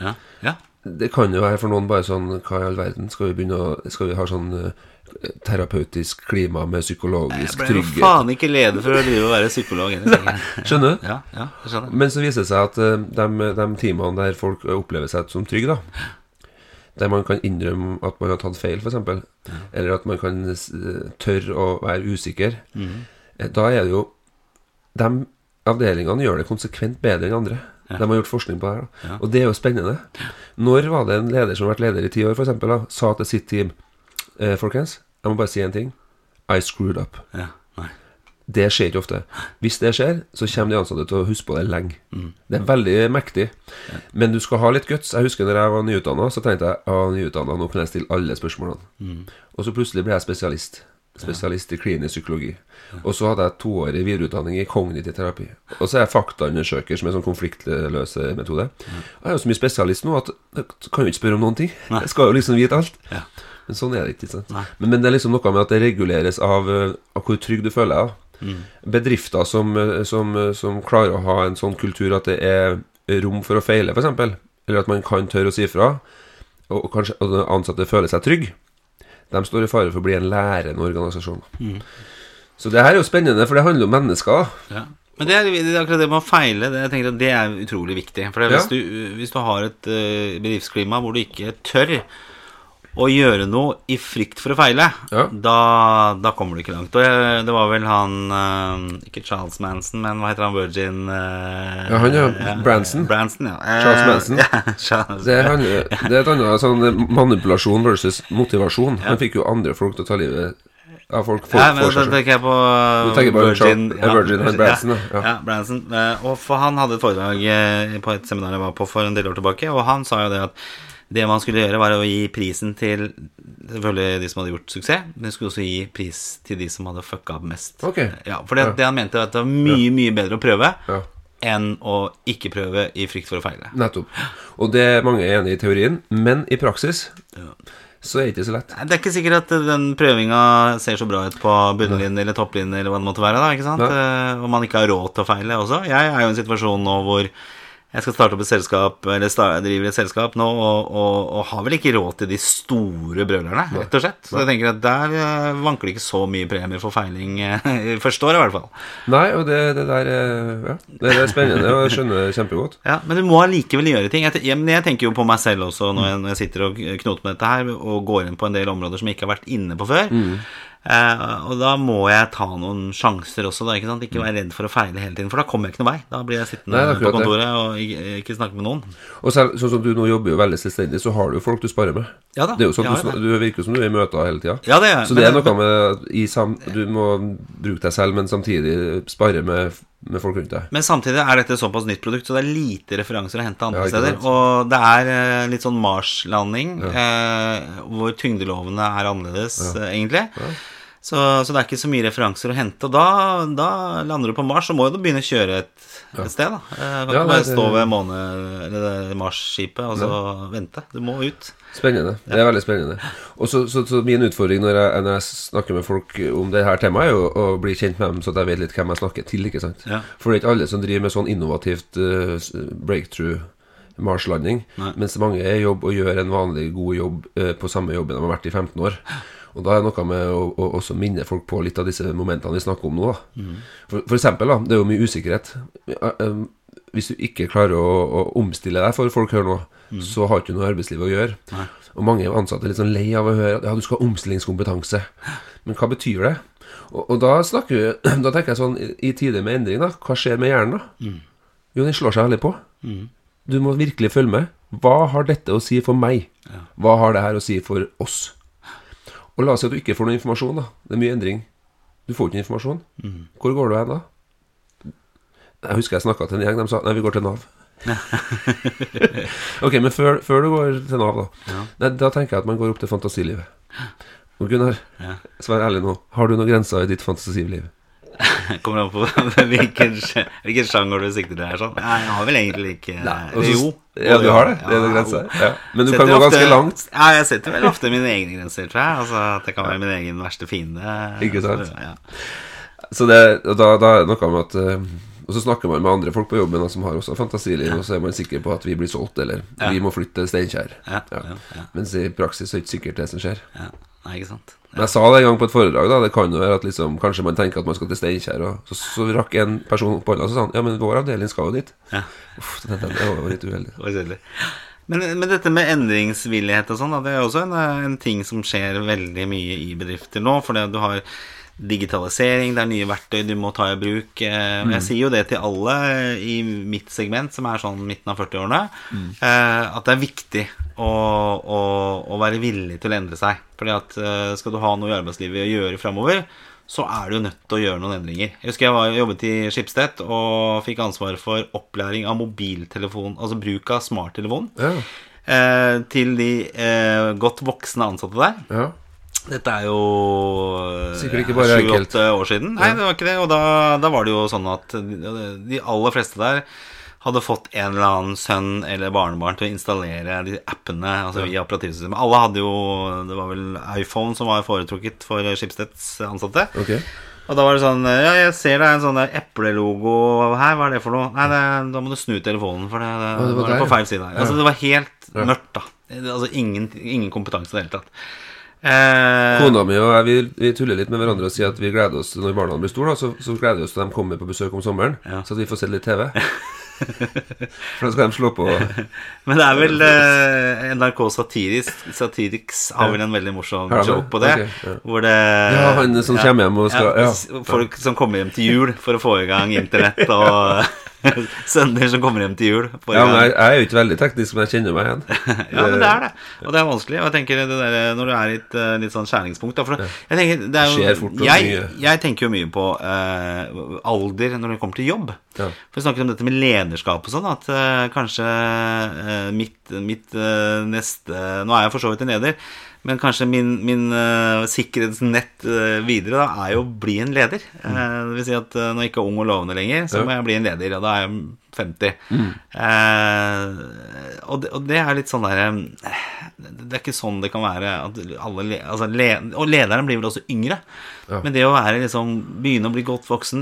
Ja, ja. Det kan jo være for noen bare sånn Hva i all verden? Skal vi begynne å Skal vi ha sånn eh, terapeutisk klima med psykologisk Jeg psykologisk ble jo trygghet? faen ikke leder for å drive og være psykolog. Skjønner du? Ja, ja, jeg skjønner. Men så viser det seg at eh, de, de teamene der folk opplever seg som trygge, da der man kan innrømme at man har tatt feil, f.eks., eller at man kan tørre å være usikker, mm. da er det jo De avdelingene gjør det konsekvent bedre enn andre. De har gjort forskning på det her. Ja. Og det er jo spennende. Når var det en leder som har vært leder i ti år, f.eks., sa til sitt team eh, Folkens, jeg må bare si en ting. I screwed up. Ja. Det skjer ikke ofte. Hvis det skjer, så kommer de ansatte til å huske på det lenge. Det er veldig mektig. Men du skal ha litt guts. Jeg husker når jeg var nyutdanna, så tenkte jeg ja, nyutdanna, nå kan jeg stille alle spørsmålene. Og så plutselig ble jeg spesialist. Spesialist i klinisk psykologi. Og så hadde jeg toårig videreutdanning i kognitiv terapi. Og så er jeg faktaundersøker, som er en sånn konfliktløse metode. Jeg er jo så mye spesialist nå at jeg kan jo ikke spørre om noen ting. Jeg skal jo liksom vite alt. Ja. Men sånn er det ikke. sant? Men, men det er liksom noe med at det reguleres av, eh, av hvor trygg du føler deg. Bedrifter som, eh, som, eh, som klarer å ha en sånn kultur at det er rom for å feile, f.eks., eller at man kan tørre å si fra, og, kanskje og ansatte føler seg trygge, de står i fare for å bli en lærende organisasjon. Så det her er jo spennende, for det handler om mennesker. Ja. Men det er, det er akkurat det med å feile. Det, jeg tenker at det er utrolig viktig. For er Ja. hvis, du, hvis du har et uh, bedriftsklima hvor du ikke tør å gjøre noe i frykt for å feile, Ja. da, da kommer du ikke langt. Og det var vel han eh, Ikke Charles Manson, men hva heter han? Virgin eh, Ja, han, ja. Branson. Branson, ja. Eh, Charles Manson. Ja, Charles, Det, handler, det er et annet sånn manipulasjon versus motivasjon. Han fikk jo andre folk til å ta livet ja, folk. folk ja, men så tenker jeg på tenker Virgin, ja, Virgin, ja, Branson, ja. ja. Branson. Eh, Og for han hadde et foredrag eh, på et seminar jeg var på for en del år tilbake, og han sa jo det at det man skulle gjøre, var å gi prisen til selvfølgelig de som hadde gjort suksess, men de skulle også gi pris til de som hadde fucka opp mest. Okay. Ja, for det, det han mente, var at det var mye, mye bedre å prøve Ja. enn å ikke prøve i frykt for å feile. Nettopp. Og det er mange enig i teorien, men i praksis så er det ikke så lett. Det er ikke sikkert at den prøvinga ser så bra ut på bunnlinje eller topplinje eller hva det måtte være, da, ikke sant? Nei. Eh, Og man ikke har råd til å feile også. Jeg er jo i en situasjon nå hvor jeg skal starte opp et selskap, eller start, driver et selskap nå, og, og, og har vel ikke råd til de store brølerne, rett og slett. Så jeg tenker at der eh, vanker det ikke så mye premier for feiling eh, i første året, i hvert fall. Nei, og det, det der eh, Ja, det er spennende, og jeg skjønner det kjempegodt. Ja, Men du må allikevel gjøre ting. Jeg, jeg tenker jo på meg selv også når jeg, når jeg sitter og knoter med dette her, og går inn på en del områder som jeg ikke har vært inne på før. Eh, og da må jeg ta noen sjanser også, da. Ikke sant? Ikke være redd for å feile hele tiden, for da kommer jeg ikke noen vei. Da blir jeg sittende Nei, på kontoret det. og ikke, ikke snakke med noen. Og selv, sånn som du nå jobber jo veldig selvstendig, så har du jo folk du sparer med. Ja da, Det er jo sånn ja, du, du virker som du er i møter hele tida. Ja, det er Så det er noe med i sam, Du må bruke deg selv, men samtidig spare med, med folk rundt deg. Men samtidig er dette såpass nytt produkt, så det er lite referanser å hente andre Ja, steder. Og det er eh, litt sånn Mars-landing, eh, hvor tyngdelovene er annerledes, ja. egentlig. Så, så det er ikke så mye referanser å hente. Og da, da lander du på Mars, så må du begynne å kjøre et, et sted, da. Du Kan bare stå ved Mars-skipet og så vente. Du må ut. Spennende. Det er veldig spennende. Og så, så, så min utfordring når jeg, når jeg snakker med folk om det her temaet, er jo å bli kjent med dem, så jeg vet litt hvem jeg snakker til. ikke sant? Ja. For det er ikke alle som driver med sånn innovativt uh, breakthrough Mars-landing, mens mange er i jobb og gjør en vanlig god jobb eh, på samme jobben de har vært i 15 år. Og da er det noe med å, å også minne folk på litt av disse momentene vi snakker om nå. Da. For, for eksempel, da, det er jo mye usikkerhet. Eh, Hvis du ikke klarer å, å omstille deg for folk her nå, så har du ikke noe arbeidsliv å gjøre. Nei. Og mange ansatte er litt sånn lei av å høre at ja, du skal ha omstillingskompetanse. Men hva betyr det? Og, og da vi Da tenker jeg sånn i, tider med endring, da. Hva skjer med hjernen, da? Jo, den slår seg veldig på. Du må virkelig følge med. Hva har dette å si for meg? Hva har det her å si for oss? Og la oss si at du ikke får noe informasjon, da. Det er mye endring. Du får ikke informasjon. Hvor går du hen da? Jeg husker jeg snakka til en gjeng. De sa nei, vi går til Nav. ok, men før, før du går til Nav, da. Nei, da tenker jeg at man går opp til fantasilivet. Og Gunnar, Ja. svar ærlig nå. Har du noen grenser i ditt fantasiliv? Kommer an på hvilken, hvilken sjanger du sikter til her. Sånn. Nei, jeg har vel egentlig ikke Nei, også, Jo. Ja, du har det? Det er Ja, noen grenser? Ja. Men du Setter kan gå ganske ofte- langt. Ja, jeg setter vel ofte mine egne grenser, tror jeg. Altså At det kan være min egen verste fiende. Ikke sant? Så, ja. Så det, da, da er det noe med at eh, Og så snakker man med andre folk på jobben som har også fantasiliv, og så er man sikker på at vi blir solgt, eller vi må flytte til Steinkjer. Ja, ja, ja. Mens i praksis er det ikke sikkert det som skjer. Ja. Nei, ikke sant. Men jeg sa det en gang på et foredrag, da. Det kan jo være at liksom, kanskje man tenker at man skal til Steinkjer, så, så rakk en person opp hånda og så sa han ja, men vår avdeling skal jo dit. Ja. Uff, det, det, det var jo litt uheldig. Men, men dette med endringsvillighet og sånn, det er også en, en ting som skjer veldig mye i bedrifter nå. Fordi du har digitalisering, det er nye verktøy du må ta i bruk. Eh, og Jeg sier jo det til alle i mitt segment, som er sånn midten av 40-årene, eh, at det er viktig å, å, å være villig til å endre seg. Fordi at eh, skal du ha noe i arbeidslivet å gjøre framover, så er du nødt til å gjøre noen endringer. Jeg husker jeg var, jobbet i Schibsted og fikk ansvar for opplæring av mobiltelefon, altså bruk av smarttelefon, Ja. eh, til de eh, godt voksne ansatte der. ja. Dette er jo Sikkert ikke bare enkelt. sju-åtte år siden. Nei, det var ikke det. Og da, da var det jo sånn at de, de aller fleste der hadde fått en eller annen sønn eller barnebarn til å installere de appene altså via operativsystemet. Alle hadde jo Det var vel iPhone som var foretrukket for Schibsteds ansatte. Okay. Og da var det sånn Ja, jeg ser det er en sånn der eplelogo her. Hva er det for noe? Nei, det, da må du snu telefonen, for det, det, det var det på feil side her. Altså, det var helt Ja. mørkt, da. Altså ingen, ingen kompetanse i det hele tatt. Eh, Kona mi og jeg vi, vi tuller litt med hverandre og sier at vi gleder oss når barna blir store. Så, så gleder vi oss til de kommer på besøk om sommeren, Ja. så at vi får se litt TV. For da skal de slå på Men det er vel eh, NRK Satirisk Satiriks har vel en veldig morsom Har de det? joke på det. Ok, ja. Hvor det Ja, han som kommer hjem og skal- ja. s- Folk som kommer hjem til jul for å få i gang internett og Sønner som kommer hjem til jul. Ja, men jeg, jeg er jo ikke veldig teknisk, men jeg kjenner meg igjen. Ja, men det er det. Og det er vanskelig. Og jeg tenker det der, Når du er i et eh, litt sånn skjæringspunkt da, jeg, tenker, det er jo, fort jeg, mye. jeg tenker jo mye på eh, alder når det kommer til jobb. Ja. For Vi snakket om dette med lederskap og sånn. At eh, kanskje eh, mitt, mitt neste Nå er jeg for så vidt en leder. Men kanskje min, min uh, sikkerhetsnett uh, videre da, er jo å bli en leder. Uh, det vil si at når jeg ikke er ung og lovende lenger, så må jeg bli en leder. Og da er jeg 50. Eh, og, det, og det er litt sånn derre Det er ikke sånn det kan være alle altså, le, Og lederen blir vel også yngre. Men det å være liksom begynne å bli godt voksen,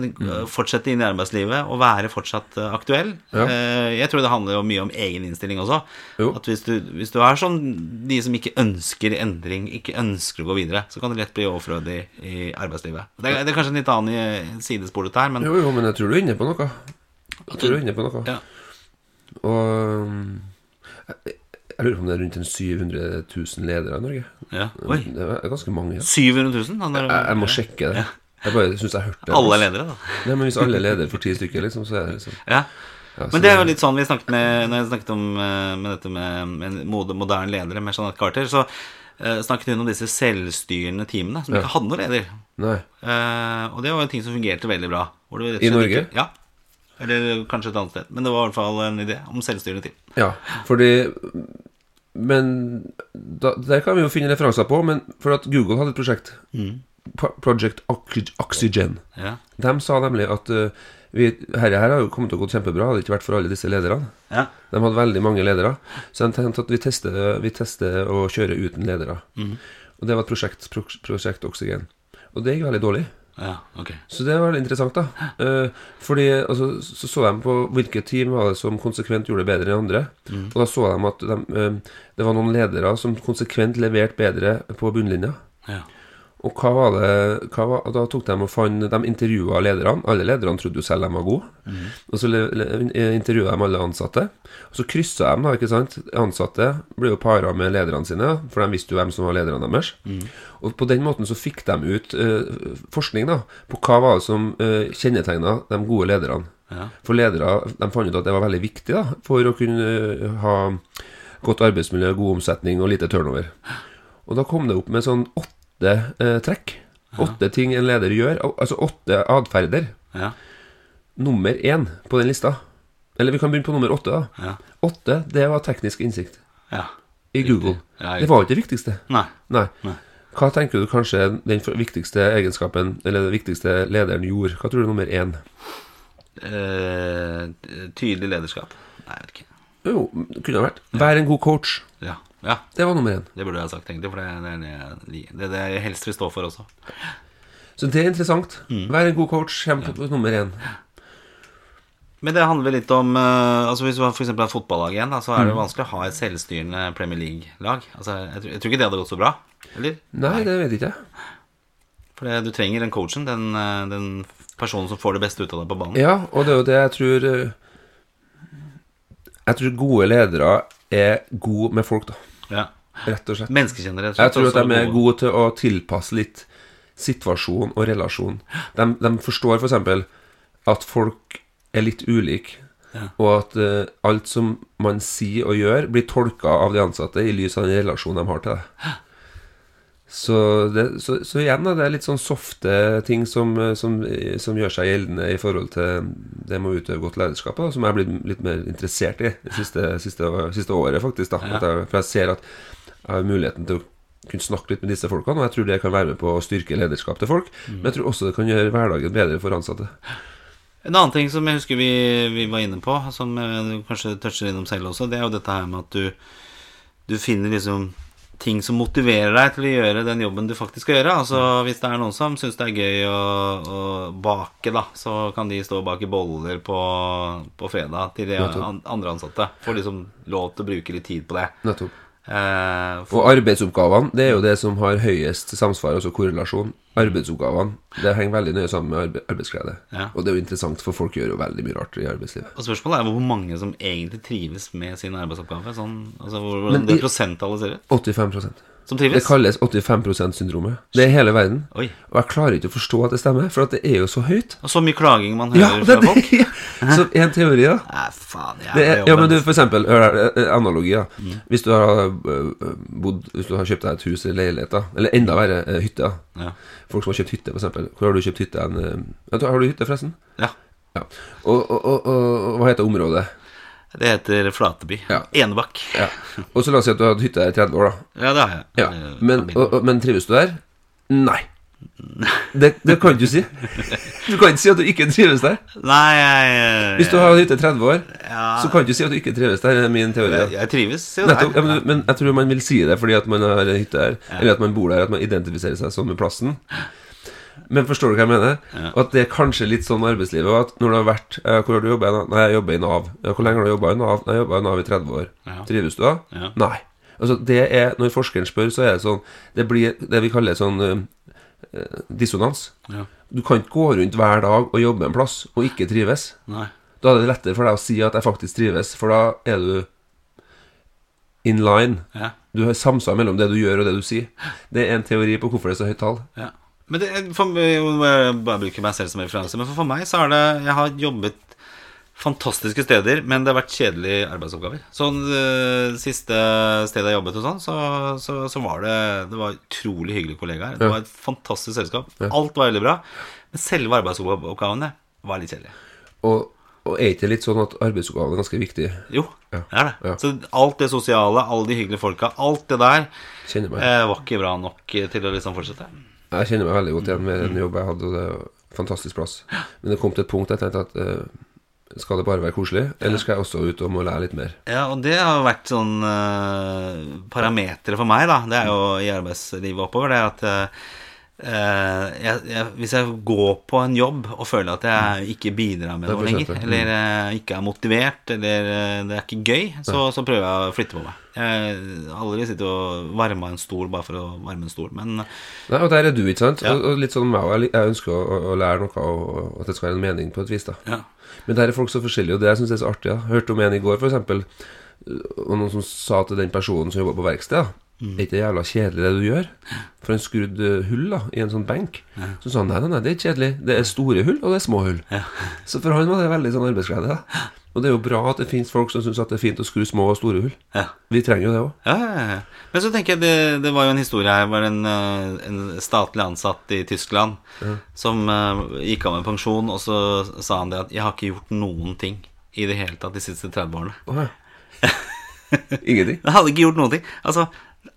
fortsette inn i arbeidslivet og være fortsatt eh, aktuell Ja. eh, Jeg tror det handler jo mye om egen innstilling også. Jo. At hvis du, hvis du er sånn de som ikke ønsker endring, ikke ønsker å gå videre, så kan det lett bli overflødig i arbeidslivet. Det det er kanskje en litt annen sidespor dette her, men Jo, jo, men jeg tror du er inne på noe. Jeg tror du er inne på noe. ja. Og um, jeg, jeg lurer på om det er rundt en 700 000 ledere i Norge. ja. Oi. Det er ganske mange. Ja. 700 000? Han er, Jeg, jeg må sjekke det. Jeg bare syns jeg hørte det. Alle er ledere, da. Nei, men Hvis alle er ledere for ti stykker, liksom, så er det liksom Ja. ja, så Men det er jo litt sånn vi snakket med Når jeg snakket om eh, med dette med, med mode, moderne ledere med Jeanette Carter, så eh, snakket hun om disse selvstyrende teamene som Ja. ikke hadde noen leder. Nei. Eh, og det var en ting som fungerte veldig bra. Hvor det rett og I slett Norge? Ikke, ja. Eller kanskje et annet sted. Men det var i hvert fall en idé om selvstyrende team. Ja, fordi Men da, Der kan vi jo finne referanser på, men for at Google hadde et prosjekt. Mm. Project Oxygen. Ja. De sa nemlig at uh, vi, herre her har jo kommet til å gå kjempebra, hadde det ikke vært for alle disse lederne. ja. De hadde veldig mange ledere, så de tenkte at vi tester, vi tester å kjøre uten ledere. Og det var et prosjekt, pro, prosjekt Oksygen. Og det gikk veldig dårlig. Ja, ok. Så det var veldig interessant, da. Eh, fordi altså, så så de på hvilke team var det som konsekvent gjorde det bedre enn andre. Og da så de at de, eh, det var noen ledere som konsekvent leverte bedre på bunnlinja. Ja. Og hva var det hva var, Da tok de og fant De intervjua lederne. Alle lederne trodde jo selv de var gode. Og så intervjua de alle ansatte. Og så kryssa de, da, ikke sant. Ansatte ble jo para med lederne sine, for de visste jo hvem som var lederne deres. Og på den måten så fikk de ut uh, forskning da på hva var det som uh, kjennetegna de gode lederne. Ja. For ledere de fant ut at det var veldig viktig da for å kunne eh, ha godt arbeidsmiljø, god omsetning og lite turnover. Og da kom det opp med sånn åtte eh, trekk. Åtte ting en leder gjør. al- Altså åtte atferder. Ja. Nummer én på den lista. Eller vi kan begynne på nummer åtte. da Ja. Åtte, det var teknisk innsikt ja. i Google. Ja, Det var jo ikke det viktigste. Nei. Nei. Nei. Hva tenker du kanskje den viktigste egenskapen, eller den viktigste lederen gjorde? Hva tror du er nummer én? Eh, tydelig lederskap. Nei, jeg vet ikke. Jo, det kunne ha vært. Vær en god coach. Ja. Ja. Det var nummer én. Det burde jeg ha sagt, egentlig. For det er det, det, det, jeg helst vil stå for også. Så det er interessant. Mm. Vær en god coach. Kjem på nummer én. Men det handler litt om eh, Altså Hvis du f.eks. for har fotballag igjen, da, så er det Mm. vanskelig å ha et selvstyrende Premier League-lag. Altså, jeg, jeg tror ikke det hadde gått så bra. Eller? Nei, det vet ikke jeg. For det, du trenger den coachen, den, eh, den personen som får det beste ut av deg på banen. Ja, og det er jo det jeg tror eh, Jeg tror gode ledere er gode med folk, da. Ja. Rett og slett. Menneskekjennere. Jeg tror at de er gode til å tilpasse litt situasjon og relasjon. De, de forstår f.eks. at folk er litt ulike, Ja. og at uh, alt som man sier og gjør, blir tolka av de ansatte i lys av den relasjonen de har til det. Så, det, så, så igjen, da, det er litt sånn softe ting som, eh, som, som gjør seg gjeldende i forhold til det med å utøve godt lederskap, da, som jeg er blitt litt mer interessert i det siste, siste, siste året, faktisk. da Ja. jeg, For jeg ser at jeg har muligheten til å kunne snakke litt med disse folkene, og jeg tror det kan være med på å styrke lederskap til folk. Men jeg tror også det kan gjøre hverdagen bedre for ansatte. En annen ting som jeg husker vi, vi var inne på, som eh, du kanskje toucher innom selv også, det er jo dette her med at du, du finner liksom ting som motiverer deg til å gjøre den jobben du faktisk skal gjøre. Altså Hvis det er noen som syns det er gøy å, å bake, da, så kan de stå og bake boller på, på fredag til de andre ansatte. Får liksom lov til å bruke litt tid på det. Nettopp. Eh, Og arbeidsoppgavene, det er jo det som har høyest samsvar, altså korrelasjon. Arbeidsoppgavene, det henger veldig nøye sammen med arbe arbeidsglede. Ja. Og det er jo interessant, for folk gjør jo veldig mye rart i arbeidslivet. Og spørsmålet er hvor mange som egentlig trives med sin arbeidsoppgave. Sånn, altså hvor, hvordan det prosenttallet ser ut. 85 Som Det kalles 85 %-syndromet. Det er hele verden. Oi. Og jeg klarer ikke å forstå at det stemmer, for det er jo så høyt. Og så mye klaging man Ja, hører det fra folk. det. Så en teori, da. Nei, faen. Jeg Det er, ja, men du, for eksempel, her, eh, analogi, da. Mm. Hvis du har øh, bodd Hvis du har kjøpt deg et hus eller leilighet, da. Eller enda verre, eh, hytte. Ja. Folk som har kjøpt hytte, eksempel. Hvor har du kjøpt hytte? En, eh, har du hytte, forresten? ja. Ja. Og, og, og, og hva heter området? Det heter Flateby. Ja. Enebakk. Ja. Og så la oss si at du har hatt hytte der i 30 år, da. Ja, det har jeg. Ja. Eh, Men, og, og, men trives du der? Nei. Det, det kan du si. Du kan ikke si at du ikke trives der. Nei, jeg Hvis du har hatt hytte i 30 år, ja, så kan du si at du ikke trives der. Det er min teori. jeg, jeg trives jo der. men, men jeg tror man vil si det fordi at man har hytte her, eller at man bor der, at man identifiserer seg som med plassen. Men forstår du hva jeg mener? Ja. Og at det er kanskje litt sånn arbeidslivet. At når du har vært eh, Hvor har du jobba? Nei, jeg jobber i Nav. Hvor lenge har du jobba i Nav? Nei, jeg jobba i Nav i 30 år. Ja. Trives du da? Ja. Nei. Altså, det er Når forskeren spør, så er det sånn Det blir det vi kaller sånn eh, eh, dissonans. Ja. Du kan ikke gå rundt hver dag og jobbe en plass og ikke trives. Nei. Da er det lettere for deg å si at jeg faktisk trives, for da er du in line. Ja. Du har samsvar mellom det du gjør og det du sier. Det er en teori på hvorfor det er så høyt tall. Ja. Men det, for, jeg bare bruker meg selv som referanse. Men for, for meg så er det Jeg har jobbet fantastiske steder, men det har vært kjedelige arbeidsoppgaver. Sånn det siste stedet jeg jobbet hos sånn, så, så, så var det Det var utrolig hyggelige kollegaer. Det var et fantastisk selskap. Alt var veldig bra. Men selve arbeidsoppgavene var litt kjedelige. Og, og er ikke det litt sånn at arbeidsoppgavene er ganske viktige? Jo, Ja. det er det. Ja. Så alt det sosiale, alle de hyggelige folka, alt det der eh, var ikke bra nok til å liksom fortsette. Jeg kjenner meg veldig godt igjen med den jobben jeg hadde, og det er en fantastisk plass. Men det kom til et punkt jeg tenkte at uh, skal det bare være koselig, eller skal jeg også ut og må lære litt mer? Ja, og det har vært sånn uh, parametere for meg, da. Det er jo i arbeidslivet oppover. Det at eh, jeg, jeg, hvis jeg går på en jobb og føler at jeg ikke bidrar med noe lenger, eller eh, ikke er motivert, eller eh, det er ikke gøy, så, så prøver jeg å flytte på meg. Jeg har aldri sittet og varma en stol bare for å varme en stol, men Nei, og der er du, ikke sant? Ja. Og, og litt sånn meg. Jeg, ønsker å, å, lære noe, og, og at det skal være en mening på et vis. da ja. Men der er folk så forskjellige, og det jeg syns er så artig. Jeg hørte om en i går, eksempel, og noen som sa til den personen som jobba på verksted Mm. Er ikke det jævla kjedelig det du gjør? For en skrudd hull da i en sånn benk. Så sa han nei, nei, nei, det er ikke kjedelig. Det er store hull, og det er små hull. Ja. Så for han var det veldig sånn arbeidsglede. Da. Og det er jo bra at det finnes folk som syns det er fint å skru små og store hull. ja. Vi trenger jo det òg. Ja, ja, ja. Men så tenker jeg det, det var jo en historie her var en, eh, en statlig ansatt i Tyskland som uh, gikk av med pensjon, og så sa han det at 'jeg har ikke gjort noen ting i det hele tatt de siste 30 årene'. Ingenting. Han hadde ikke gjort noen ting. Altså,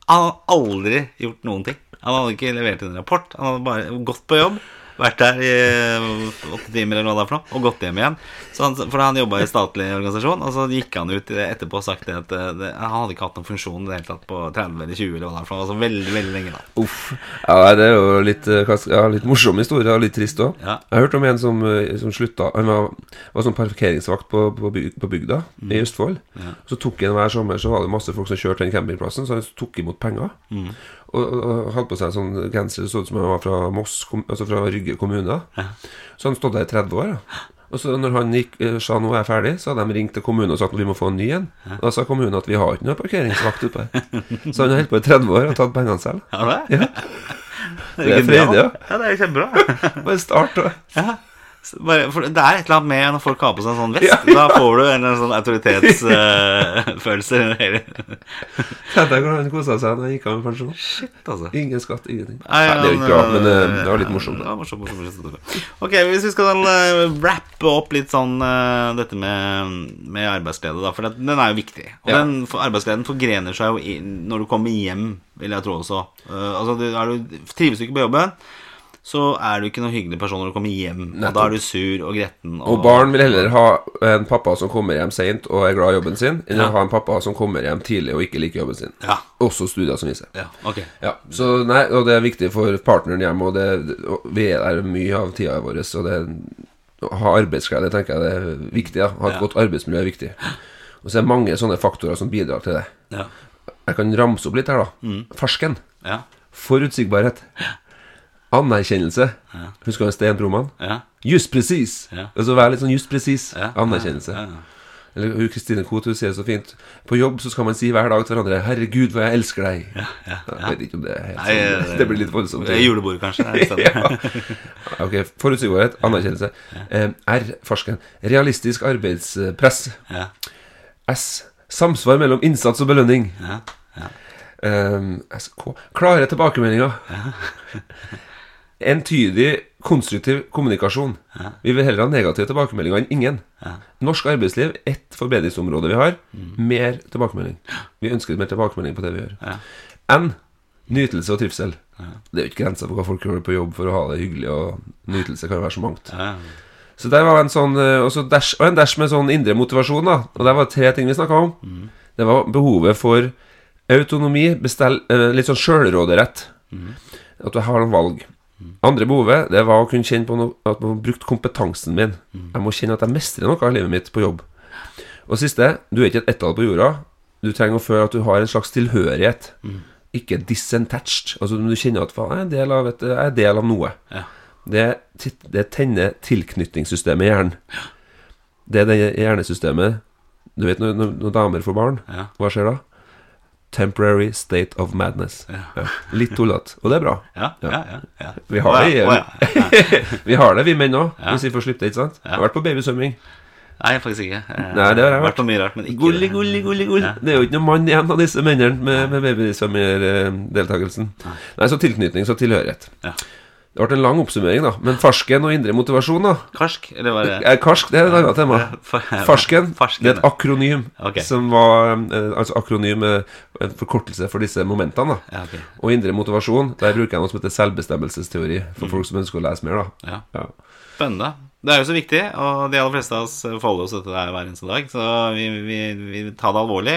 han hadde aldri gjort noen ting. Han hadde ikke levert en rapport. Han hadde bare gått på jobb, vært der i eh, åtte timer eller er noe, og gått hjem igjen. Så han, for han jobba i statlig organisasjon, og så gikk han ut etterpå og sagt at eh, det, han hadde ikke hatt noen funksjon i det hele tatt på 30 eller 20 eller er noe. Altså veldig, veldig lenge, da. Uff. Ja, det er jo litt, eh, ja, litt morsom historie, og litt trist òg. Ja. Jeg hørte om en som, som slutta Han var, var sånn parkeringsvakt på, på, byg, på bygda i Østfold. Ja. Så tok han hver sommer Så var det masse folk som kjørte den campingplassen, så han tok imot penger. Og, og, og hadde på seg en sånn genser så ut som han var fra Moss, altså fra Rygge kommune. Så han stod der i 30 år. Da. Og så når han gikk, eh, sa nå er jeg ferdig, så hadde de ringt til kommunen og sagt at vi må få en ny en. Da sa kommunen at vi har ikke noe parkeringsvakt oppe her. Så han har holdt på i 30 år og tatt pengene selv. Ja, det? Ja. Det er freidig, ja. Ja, det er kjempebra. Bare start, da. Ja. Bare, det er et eller annet med når folk har på seg en sånn vest. Ja, Da får du en eller annen sånn autoritetsfølelse. Tenk deg hvordan han kosa seg da han gikk av med pensjon. Shit, altså. Ingen skatt, ingenting. Nei, Nei, det er jo ikke bra, men eh, øh, det var litt morsomt. Ja, morsomt, morsomt. Ok, hvis vi skal uh, rappe opp litt sånn uh, dette med, med arbeidsglede, da. For det, den er jo viktig. Og Ja. den for arbeidsgleden forgrener seg jo i, når du kommer hjem, vil jeg tro også. Uh, altså, du, er du, trives du ikke på jobben, så er du ikke noen hyggelig person når du kommer hjem. Og da er du sur og gretten. Og barn vil heller ha en pappa som kommer hjem seint og er glad i jobben sin, enn Ja. å ha en pappa som kommer hjem tidlig og ikke liker jobben sin. Ja. Også studier som viser. Ja, ok. Ja, så nei, og det er viktig for partneren hjemme, og, det, og vi er der mye av tida vår, så det å ha arbeidsglede tenker jeg det er viktig. Ja. Ha et godt arbeidsmiljø er viktig. Og så er det mange sånne faktorer som bidrar til det. Ja. Jeg kan ramse opp litt her, da. Mm. Farsken. Ja. Forutsigbarhet. Anerkjennelse. Ja. Husker du Sten Broman? Ja. Just presis. Ja. Altså være litt sånn just presis. Ja. Anerkjennelse. Ja. Eller hun Kristine Koht hun sier det så fint På jobb så skal man si hver dag til hverandre 'Herregud, hvor jeg elsker deg'. Ja, ja, Jeg vet ikke om det er helt Nei, sånn. det- Det blir litt voldsomt. Det er julebord, kanskje. stedet. ja. Ok, Forutsigbarhet, anerkjennelse. R. Farsken. Realistisk arbeidspress. Ja, S. Samsvar mellom innsats og belønning. ja, ja. Eh, SK. Klare tilbakemeldinger. Entydig, konstruktiv kommunikasjon. Vi vil heller ha negative tilbakemeldinger enn ingen. Norsk arbeidsliv, ett forbedringsområde vi har. Mer tilbakemelding. Vi ønsker mer tilbakemelding på det vi gjør. Ja. N. Nytelse og trivsel. Det er jo ikke grenser for hva folk gjør på jobb for å ha det hyggelig, og nytelse kan være så mangt. ja. Så der var en sånn Og også dash, Og en dash med sånn indre motivasjon, da. Og der var det tre ting vi snakka om. Det var behovet for autonomi, bestell, eh, litt sånn sjølråderett. At du har noen valg. Andre behovet det var å kunne kjenne på noe, at man har brukt kompetansen min. Jeg må kjenne at jeg mestrer noe av livet mitt på jobb. Og siste, du er ikke et ettall på jorda. Du trenger å føle at du har en slags tilhørighet. Ikke disentached. Altså du kjenner at faen, jeg er del av, et, jeg er del av noe. Ja. Det, det tenner tilknytningssystemet i hjernen. Det er det hjernesystemet Du vet når, når damer får barn, Ja. hva skjer da? Temporary state of madness. Ja. Litt tullete. Og det er bra. Ja, ja, ja, ja. Vi har det. Vi har det, vi menn òg, hvis vi får slippe det. ikke sant? Jeg har vært på babysvømming. Nei, faktisk ikke. Eh, Nei, det har jeg vært. vært på mye rart, men ikke Gulli, gulli, gulli, gulli. Det er jo ikke noen mann igjen av disse mennene med, med babysvømmerdeltakelsen. Nei, så tilknytning, så tilhørighet. Ja. Det ble en lang oppsummering, da. Men farsken og indre motivasjon, da. Karsk, eller var det Eh, Karsk, det er et annet tema. Farsken, Farsken, det er et akronym. Okay. Som var eh, Altså akronym er en forkortelse for disse momentene. da Ja, ok. Og indre motivasjon, der bruker jeg noe som heter selvbestemmelsesteori. Mm. For folk som ønsker å lese mer, da. Ja. Ja. Spennende. Det er jo så viktig, og de aller fleste av oss forholder oss til dette hver eneste dag. Så vi, vi, vi tar det alvorlig,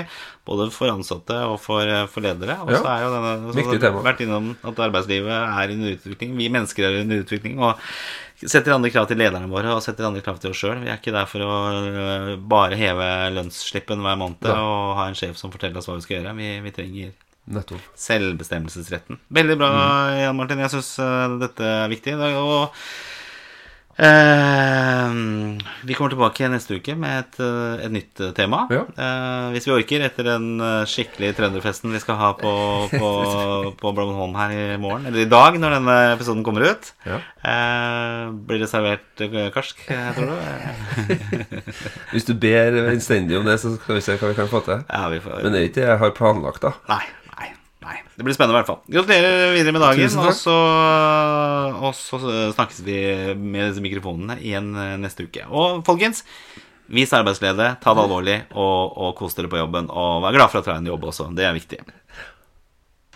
både for ansatte og for, for ledere. Og så Ja. er jo denne så Viktig tema. vært innom at arbeidslivet er under utvikling. Vi mennesker er under utvikling. Og setter andre krav til lederne våre og setter andre krav til oss sjøl. Vi er ikke der for å øh, bare heve lønnsslippen hver måned Ja. og ha en sjef som forteller oss hva vi skal gjøre. Vi, vi trenger Nettopp. Selvbestemmelsesretten. Veldig bra, Mm. Jan Martin. Jeg syns dette er viktig. Og eh, vi kommer tilbake neste uke med et, eh, et nytt eh, tema. Ja. Eh, hvis vi orker, etter den skikkelig trønderfesten vi skal ha på, på, på Blommenholm her i morgen. Eller i dag, når denne episoden kommer ut. Ja. Eh, blir det servert karsk, tror du? Hvis du ber innstendig om det, så skal vi se hva vi kan få til. Ja, vi får Men det er ikke det jeg har planlagt, da. Nei. Det blir spennende i hvert fall. Gratulerer videre med dagen. Og så, og så snakkes vi med disse mikrofonene igjen eh, neste uke. Og folkens, vis arbeidsglede, ta det alvorlig, og, og kos dere på jobben. Og vær glad for å dere en jobb også. Det er viktig.